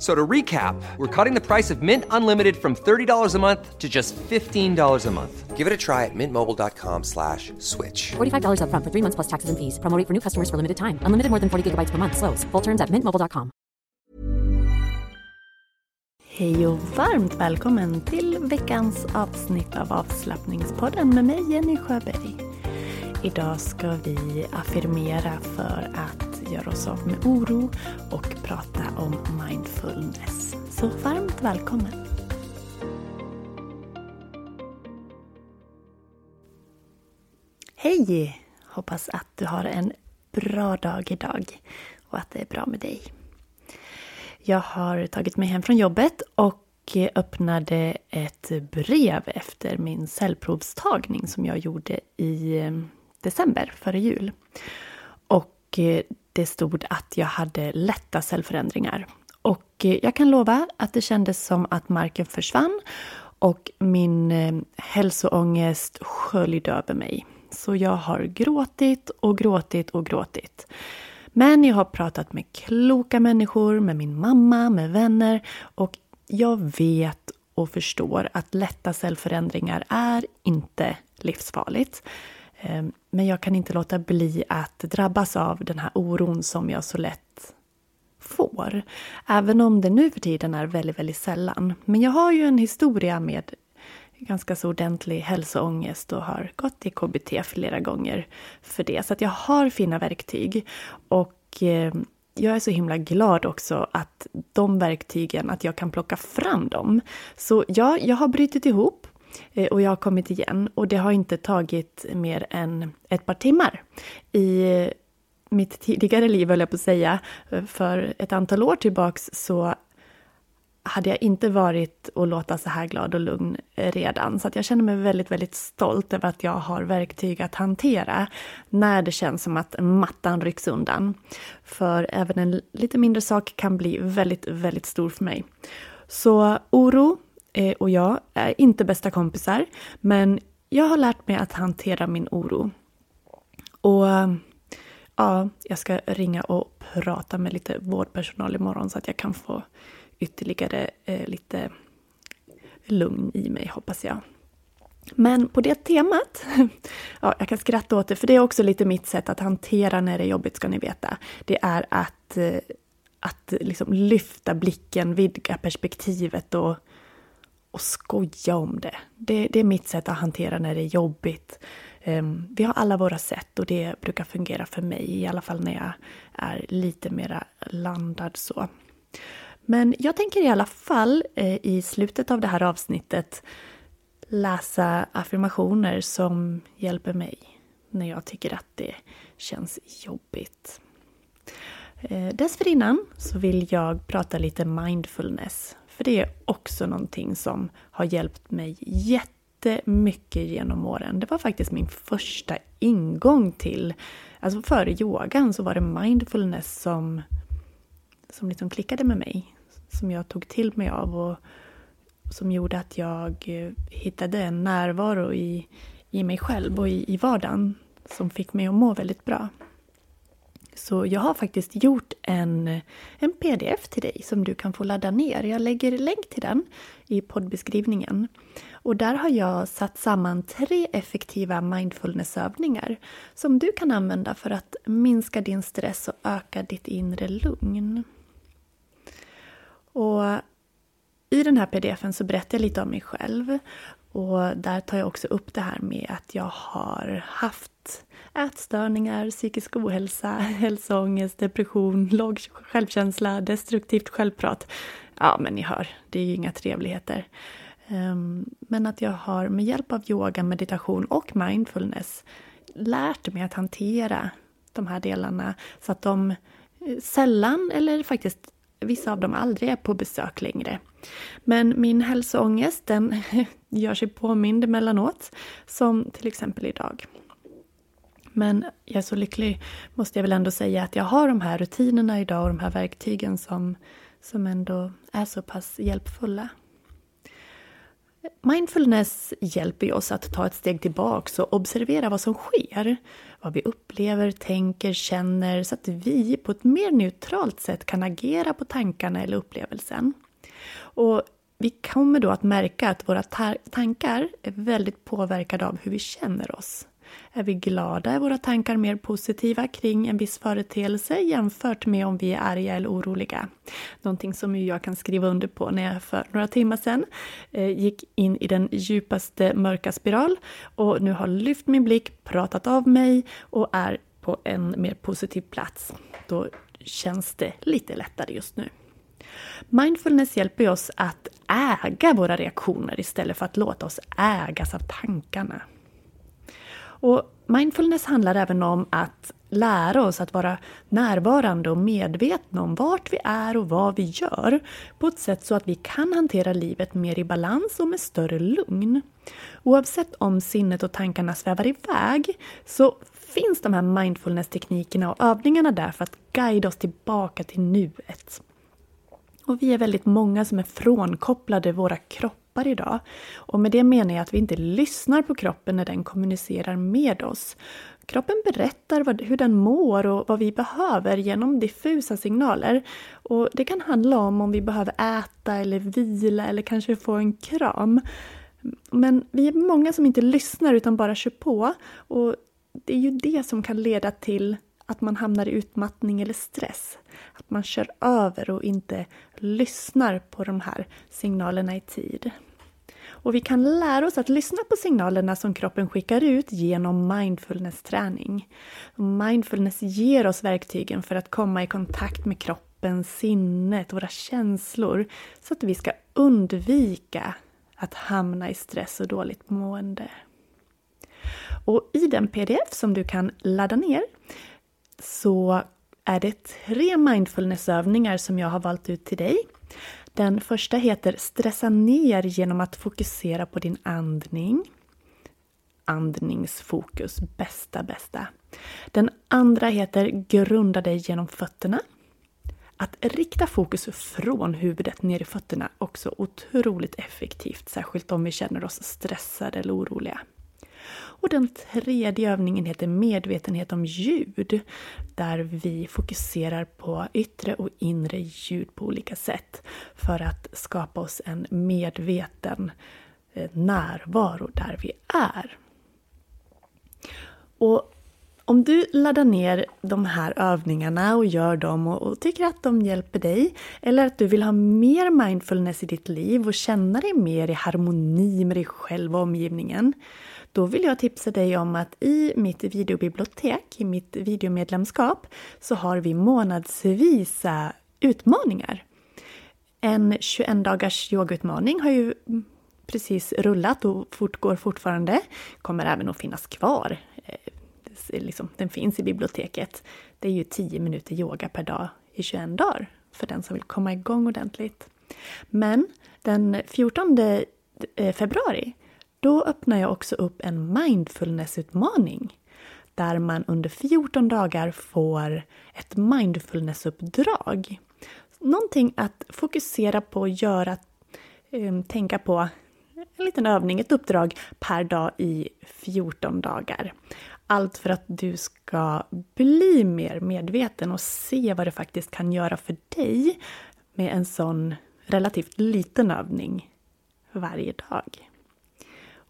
So to recap, we're cutting the price of Mint Unlimited from $30 a month to just $15 a month. Give it a try at mintmobile.com slash switch. $45 upfront for three months plus taxes and fees. Promoting for new customers for limited time. Unlimited more than 40 gigabytes per month. Slows. Full terms at mintmobile.com. Hej och varmt välkommen till veckans avsnitt av avslappningspodden med mig Jenny Sjöberg. Idag ska vi affirmera för att göra oss av med oro och prata om mindfulness. Så varmt välkommen! Hej! Hoppas att du har en bra dag idag och att det är bra med dig. Jag har tagit mig hem från jobbet och öppnade ett brev efter min cellprovstagning som jag gjorde i eh, december, före jul. Och eh, det stod att jag hade lätta cellförändringar. Och eh, jag kan lova att det kändes som att marken försvann och min eh, hälsoångest sköljde över mig. Så jag har gråtit och gråtit och gråtit. Men jag har pratat med kloka människor, med min mamma, med vänner och jag vet och förstår att lätta cellförändringar är inte livsfarligt. Ehm, men jag kan inte låta bli att drabbas av den här oron som jag så lätt får. Även om det nu för tiden är väldigt, väldigt sällan. Men jag har ju en historia med ganska så ordentlig hälsoångest och har gått i KBT flera gånger för det. Så att jag har fina verktyg. Och ehm, jag är så himla glad också att de verktygen, att jag kan plocka fram dem. Så ja, jag har brutit ihop Eh, och jag har kommit igen och det har inte tagit mer än ett par timmar. I eh, mitt tidigare liv, höll jag på att säga, eh, för ett antal år tillbaks så hade jag inte varit och låta så här glad och lugn redan. Så att jag känner mig väldigt, väldigt stolt över att jag har verktyg att hantera när det känns som att mattan rycks undan. För även en lite mindre sak kan bli väldigt, väldigt stor för mig. Så oro, Eh, och jag är inte bästa kompisar, men jag har lärt mig att hantera min oro. Och ja, jag ska ringa och prata med lite vårdpersonal imorgon så att jag kan få ytterligare eh, lite lugn i mig, hoppas jag. Men på det temat, ja, jag kan skratta åt det, för det är också lite mitt sätt att hantera när det är jobbigt, ska ni veta. Det är att, eh, att liksom lyfta blicken, vidga perspektivet och och skoja om det. det. det. är mitt sätt att hantera när det är jobbigt. Ehm, vi har alla våra sätt och det brukar fungera för mig, i alla fall när jag är lite mera landad så. Men jag tänker i alla fall eh, i slutet av det här avsnittet läsa affirmationer som hjälper mig när jag tycker att det känns jobbigt. Eh, dessförinnan så vill jag prata lite mindfulness för det är också någonting som har hjälpt mig jättemycket genom åren. Det var faktiskt min första ingång till, alltså före yogan så var det mindfulness som, som liksom klickade med mig. Som jag tog till mig av och som gjorde att jag eh, hittade en närvaro i, i mig själv och i, i vardagen som fick mig att må väldigt bra. Så jag har faktiskt gjort en, en pdf till dig som du kan få ladda ner. Jag lägger länk till den i poddbeskrivningen. Och där har jag satt samman tre effektiva mindfulnessövningar som du kan använda för att minska din stress och öka ditt inre lugn. Och i den här pdfen så berättar jag lite om mig själv och där tar jag också upp det här med att jag har haft ätstörningar, psykisk ohälsa, hälsoångest, depression, låg självkänsla, destruktivt självprat. Ja, men ni hör, det är ju inga trevligheter. Ehm, men att jag har med hjälp av yoga, meditation och mindfulness lärt mig att hantera de här delarna så att de eh, sällan eller faktiskt vissa av dem aldrig är på besök längre. Men min hälsoångest den gör sig påmind emellanåt, som till exempel idag. Men jag är så lycklig, måste jag väl ändå säga, att jag har de här rutinerna idag och de här verktygen som, som ändå är så pass hjälpfulla. Mindfulness hjälper oss att ta ett steg tillbaka och observera vad som sker. Vad vi upplever, tänker, känner så att vi på ett mer neutralt sätt kan agera på tankarna eller upplevelsen. Och vi kommer då att märka att våra tankar är väldigt påverkade av hur vi känner oss. Är vi glada är våra tankar mer positiva kring en viss företeelse jämfört med om vi är arga eller oroliga. Någonting som jag kan skriva under på när jag för några timmar sedan eh, gick in i den djupaste mörka spiral och nu har lyft min blick, pratat av mig och är på en mer positiv plats. Då känns det lite lättare just nu. Mindfulness hjälper oss att äga våra reaktioner istället för att låta oss ägas av tankarna. Och mindfulness handlar även om att lära oss att vara närvarande och medvetna om vart vi är och vad vi gör på ett sätt så att vi kan hantera livet mer i balans och med större lugn. Oavsett om sinnet och tankarna svävar iväg så finns de här mindfulness-teknikerna och övningarna där för att guida oss tillbaka till nuet. Och vi är väldigt många som är frånkopplade våra kroppar idag. Och med det menar jag att vi inte lyssnar på kroppen när den kommunicerar med oss. Kroppen berättar vad, hur den mår och vad vi behöver genom diffusa signaler. Och Det kan handla om om vi behöver äta eller vila eller kanske få en kram. Men vi är många som inte lyssnar utan bara kör på. Och Det är ju det som kan leda till att man hamnar i utmattning eller stress. Att man kör över och inte lyssnar på de här signalerna i tid. Och vi kan lära oss att lyssna på signalerna som kroppen skickar ut genom mindfulness-träning. Mindfulness ger oss verktygen för att komma i kontakt med kroppen, sinnet, våra känslor så att vi ska undvika att hamna i stress och dåligt mående. Och i den pdf som du kan ladda ner så är det tre mindfulnessövningar som jag har valt ut till dig. Den första heter Stressa ner genom att fokusera på din andning. Andningsfokus, bästa, bästa. Den andra heter Grunda dig genom fötterna. Att rikta fokus från huvudet ner i fötterna också otroligt effektivt, särskilt om vi känner oss stressade eller oroliga. Och den tredje övningen heter medvetenhet om ljud, där vi fokuserar på yttre och inre ljud på olika sätt för att skapa oss en medveten eh, närvaro där vi är. Och om du laddar ner de här övningarna och gör dem och, och, tycker att de hjälper dig eller att du vill ha mer mindfulness i ditt liv och känna dig mer i harmoni med dig själv och omgivningen då vill jag tipsa dig om att i mitt videobibliotek, i mitt videomedlemskap, så har vi månadsvisa utmaningar. En 21 dagars yogautmaning har ju precis rullat och fortgår fortfarande. Kommer även att finnas kvar. Eh, Liksom, den finns i biblioteket. Det är ju 10 minuter yoga per dag i 21 dagar för den som vill komma igång ordentligt. Men den 14 eh, februari då öppnar jag också upp en mindfulnessutmaning. där man under 14 dagar får ett mindfulnessuppdrag. Någonting att fokusera på göra eh, tänka på en liten övning, ett uppdrag per dag i 14 dagar. Allt för att du ska bli mer medveten och se vad det faktiskt kan göra för dig med en sån relativt liten övning varje dag.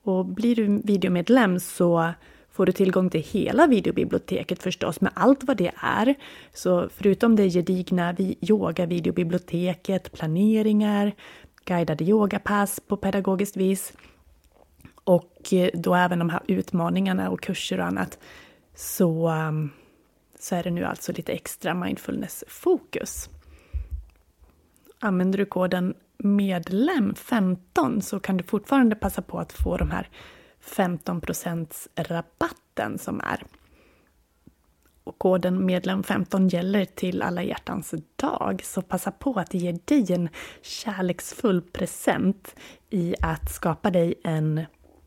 Och blir du videomedlem så får du tillgång till hela videobiblioteket förstås med allt vad det är. Så förutom det gedigna yoga-videobiblioteket, planeringar, guidade yogapass på pedagogiskt vis och eh, då även de här utmaningarna och kurser och annat så, um, så är det nu alltså lite extra mindfulness-fokus. Använder du koden medlem15 så kan du fortfarande passa på att få de här 15% rabatten som är. Och koden medlem15 gäller till alla hjärtans dag, så passa på att ge dig en kärleksfull present i att skapa dig en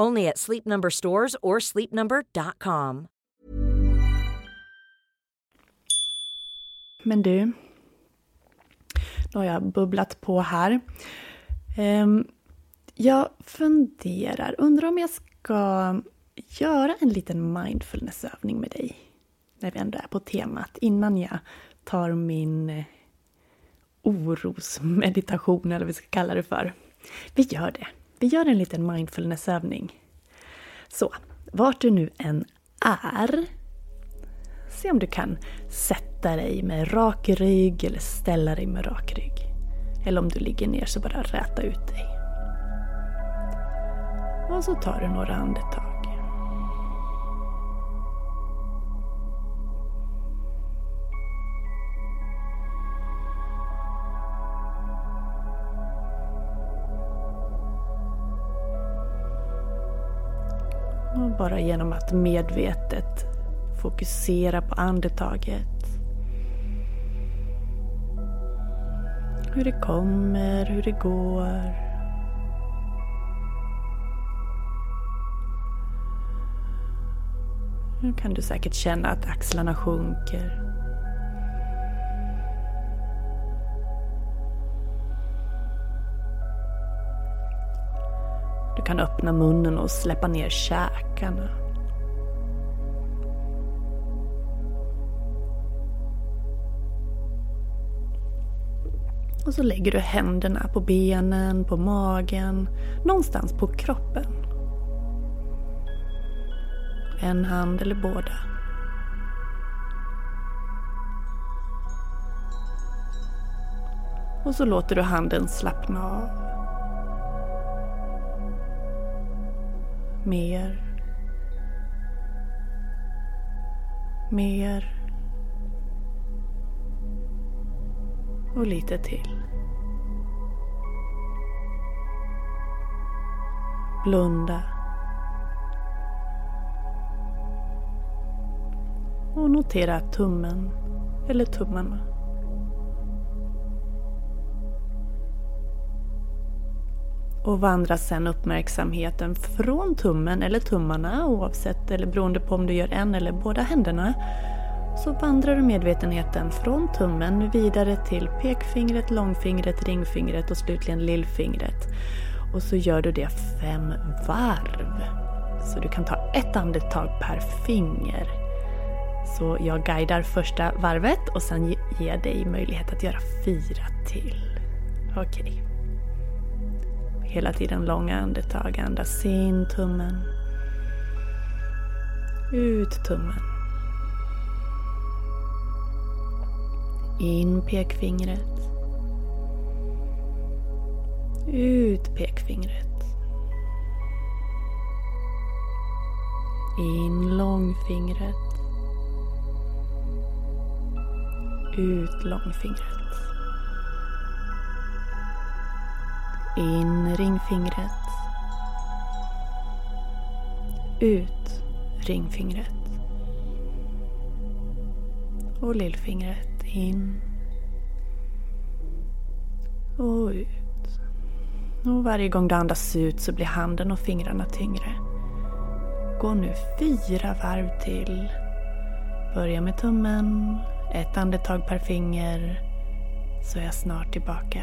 Only at Sleep Number stores or sleepnumber.com. Men du, nu har jag bubblat på här. Um, jag funderar, undrar om jag ska göra en liten mindfulnessövning med dig. När vi ändå är på temat, innan jag tar min eh, orosmeditation eller vad vi ska kalla det för. Vi gör det. Vi gör en liten mindfulnessövning. Så, vart du nu än är, se om du kan sätta dig med rak rygg eller ställa dig med rak rygg. Eller om du ligger ner så bara räta ut dig. Och så tar du några andetag. Och bara genom att medvetet fokusera på andetaget. Hur det kommer, hur det går. Nu kan du säkert känna att axlarna sjunker. Kan öppna munnen och släppa ner käkarna. Och så lägger du händerna på benen, på magen, någonstans på kroppen. En hand eller båda. Och så låter du handen slappna av. Mer. Mer. Och lite till. Blunda. Och notera tummen eller tummarna. Och vandrar sedan uppmärksamheten från tummen eller tummarna oavsett eller beroende på om du gör en eller båda händerna så vandrar du medvetenheten från tummen vidare till pekfingret, långfingret, ringfingret och slutligen lillfingret. Och så gör du det fem varv. Så du kan ta ett andetag per finger. Så jag guidar första varvet och sen ger dig möjlighet att göra fyra till. Okej. Okay hela tiden långa andetag. Andas in tummen. Ut tummen. In pekfingret. Ut pekfingret. In långfingret. Ut långfingret. In ringfingret. Ut ringfingret. Och lillfingret in. Och ut. Och varje gång du andas ut så blir handen och fingrarna tyngre. Gå nu fyra varv till. Börja med tummen, ett andetag per finger, så är jag snart tillbaka.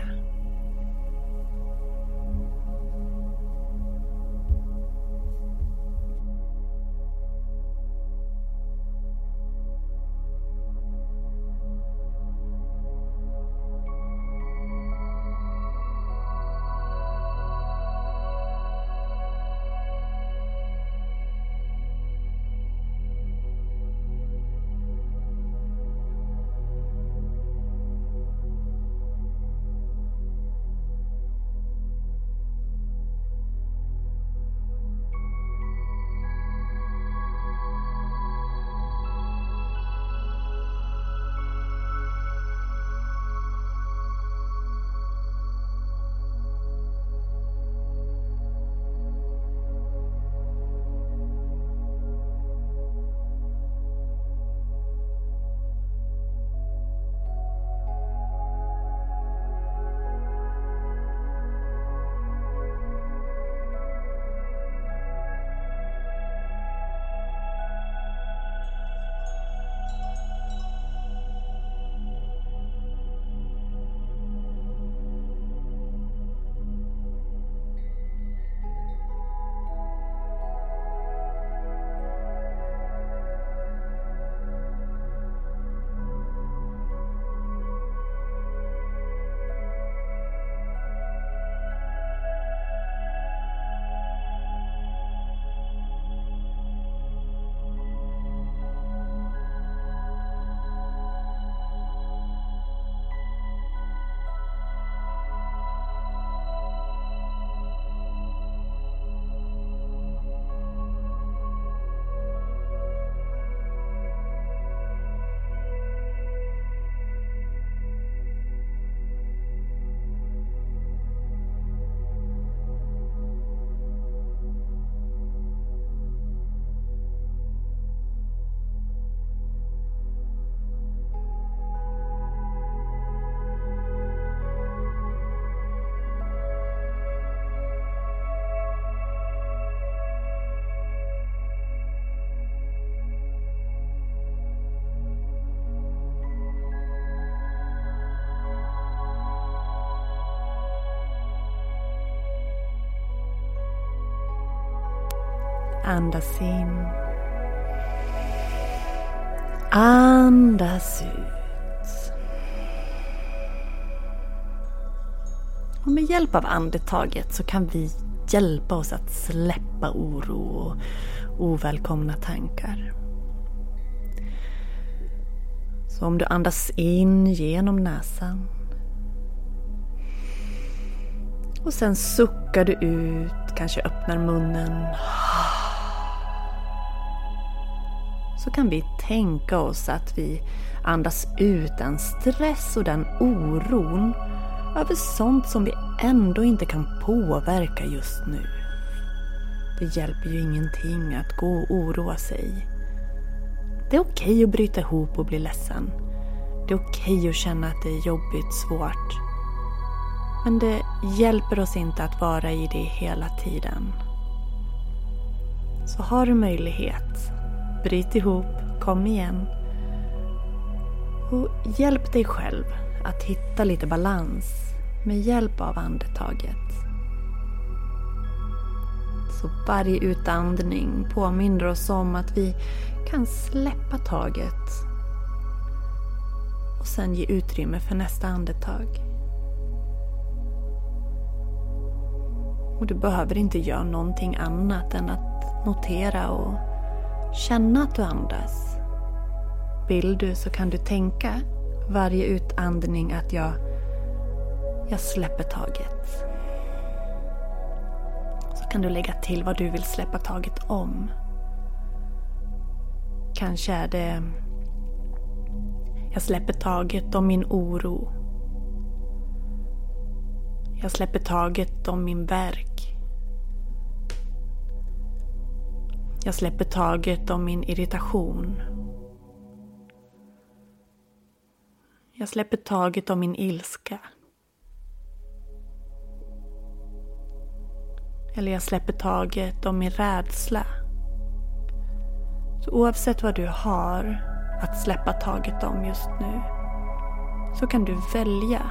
Andas in. Andas ut. Och med hjälp av andetaget så kan vi hjälpa oss att släppa oro och ovälkomna tankar. Så om du andas in genom näsan och sen suckar du ut, kanske öppnar munnen så kan vi tänka oss att vi andas ut den stress och den oron över sånt som vi ändå inte kan påverka just nu. Det hjälper ju ingenting att gå och oroa sig. Det är okej att bryta ihop och bli ledsen. Det är okej att känna att det är jobbigt, svårt. Men det hjälper oss inte att vara i det hela tiden. Så har du möjlighet Bryt ihop, kom igen. Och hjälp dig själv att hitta lite balans med hjälp av andetaget. Så varje utandning påminner oss om att vi kan släppa taget och sen ge utrymme för nästa andetag. Och du behöver inte göra någonting annat än att notera och känna att du andas. Vill du så kan du tänka varje utandning att jag, jag släpper taget. Så kan du lägga till vad du vill släppa taget om. Kanske är det jag släpper taget om min oro. Jag släpper taget om min verk. Jag släpper taget om min irritation. Jag släpper taget om min ilska. Eller jag släpper taget om min rädsla. Så oavsett vad du har att släppa taget om just nu så kan du välja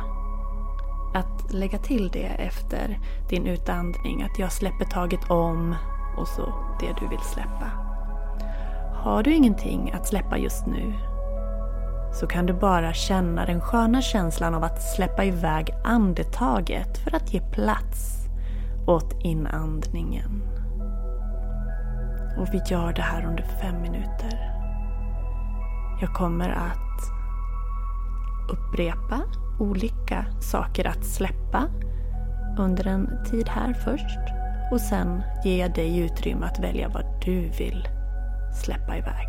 att lägga till det efter din utandning. Att jag släpper taget om och så det du vill släppa. Har du ingenting att släppa just nu så kan du bara känna den sköna känslan av att släppa iväg andetaget för att ge plats åt inandningen. Och vi gör det här under fem minuter. Jag kommer att upprepa olika saker att släppa under en tid här först. Och sen ger jag dig utrymme att välja vad du vill släppa iväg.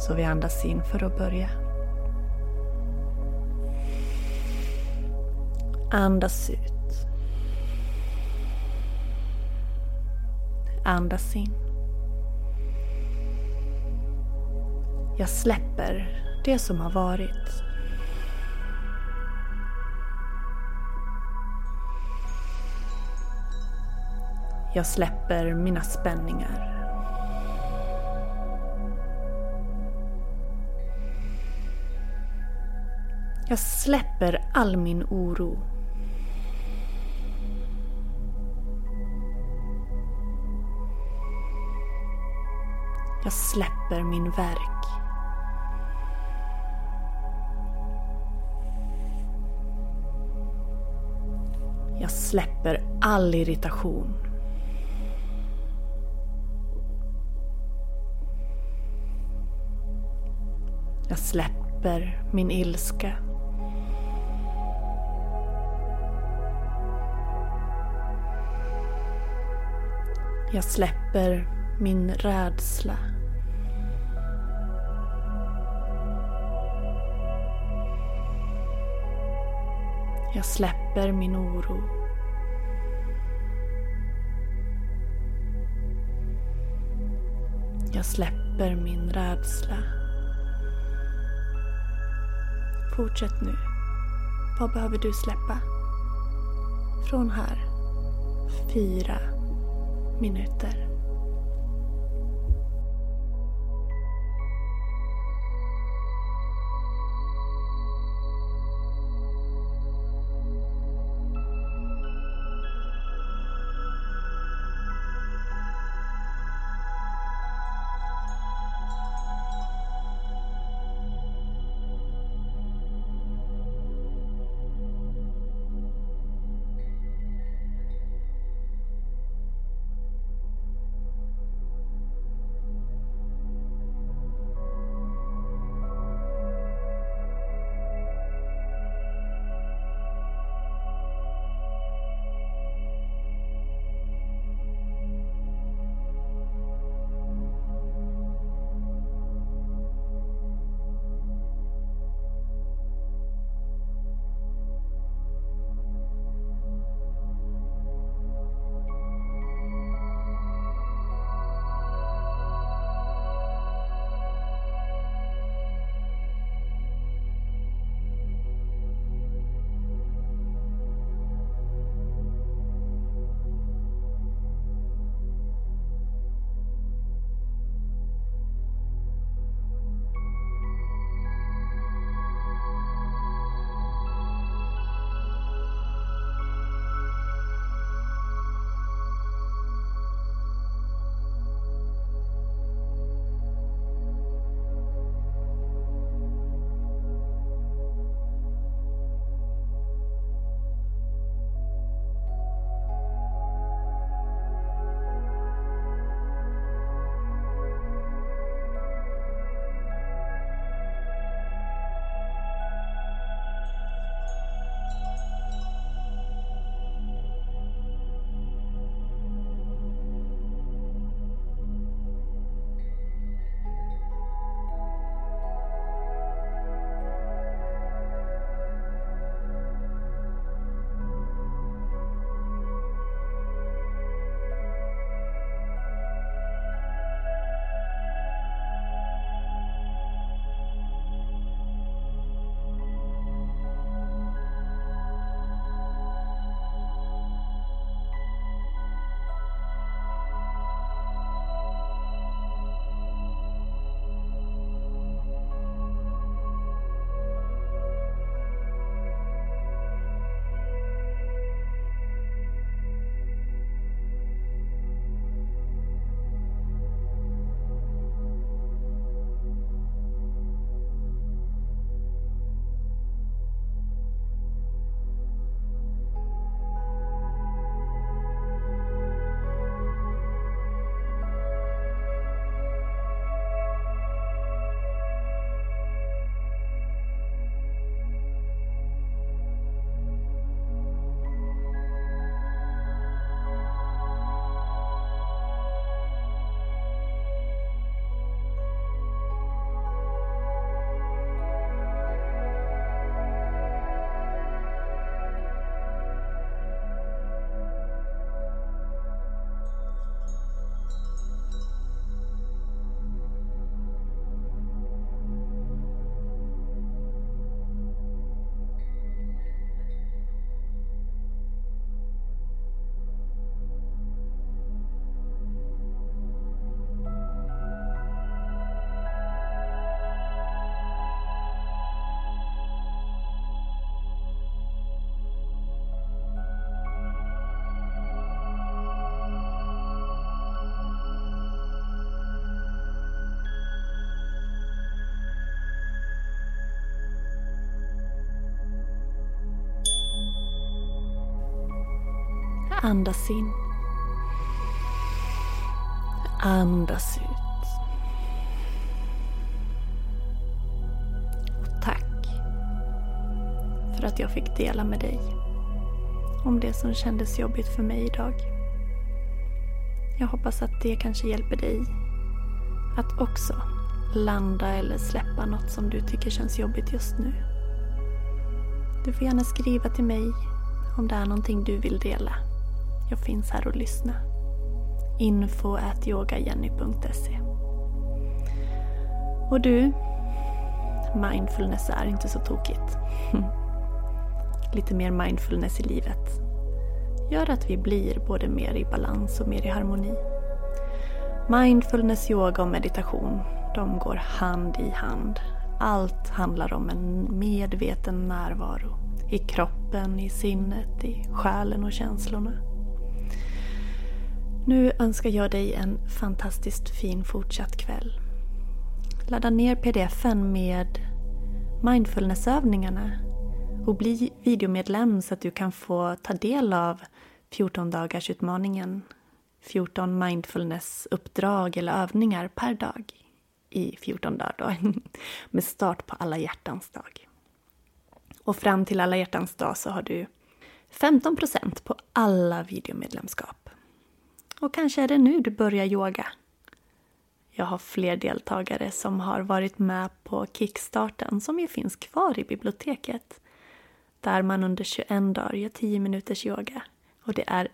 Så vi andas in för att börja. Andas ut. Andas in. Jag släpper det som har varit. Jag släpper mina spänningar. Jag släpper all min oro. Jag släpper min verk. Jag släpper all irritation. Jag släpper min ilska. Jag släpper min rädsla. Jag släpper min oro. Jag släpper min rädsla. Fortsätt nu. Vad behöver du släppa? Från här. Fyra minuter. Andas in. Andas ut. Och tack för att jag fick dela med dig om det som kändes jobbigt för mig idag. Jag hoppas att det kanske hjälper dig att också landa eller släppa något som du tycker känns jobbigt just nu. Du får gärna skriva till mig om det är någonting du vill dela. Jag finns här och lyssna. Info at yogajenny.se Och du, mindfulness är inte så tokigt. Lite mer mindfulness i livet gör att vi blir både mer i balans och mer i harmoni. Mindfulness, yoga och meditation, de går hand i hand. Allt handlar om en medveten närvaro. I kroppen, i sinnet, i själen och känslorna. Nu önskar jag dig en fantastiskt fin fortsatt kväll. Ladda ner pdfen med mindfulnessövningarna och bli videomedlem så att du kan få ta del av 14 dagars utmaningen 14 mindfulness-uppdrag eller övningar per dag i 14 dagar då, med start på alla hjärtans dag. Och fram till alla hjärtans dag så har du 15% på alla videomedlemskap. Och kanske är det nu du börjar yoga. Jag har fler deltagare som har varit med på kickstarten som ju finns kvar i biblioteket. Där man under 21 dagar gör 10 minuters yoga. Och det är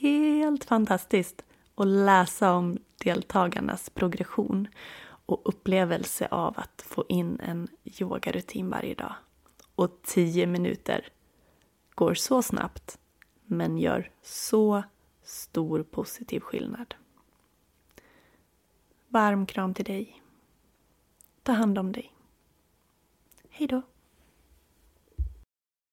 helt fantastiskt att läsa om deltagarnas progression och upplevelse av att få in en yogarutin varje dag. Och 10 minuter går så snabbt men gör så stor positiv skillnad. Varm kram till dig. Ta hand om dig. Hej då.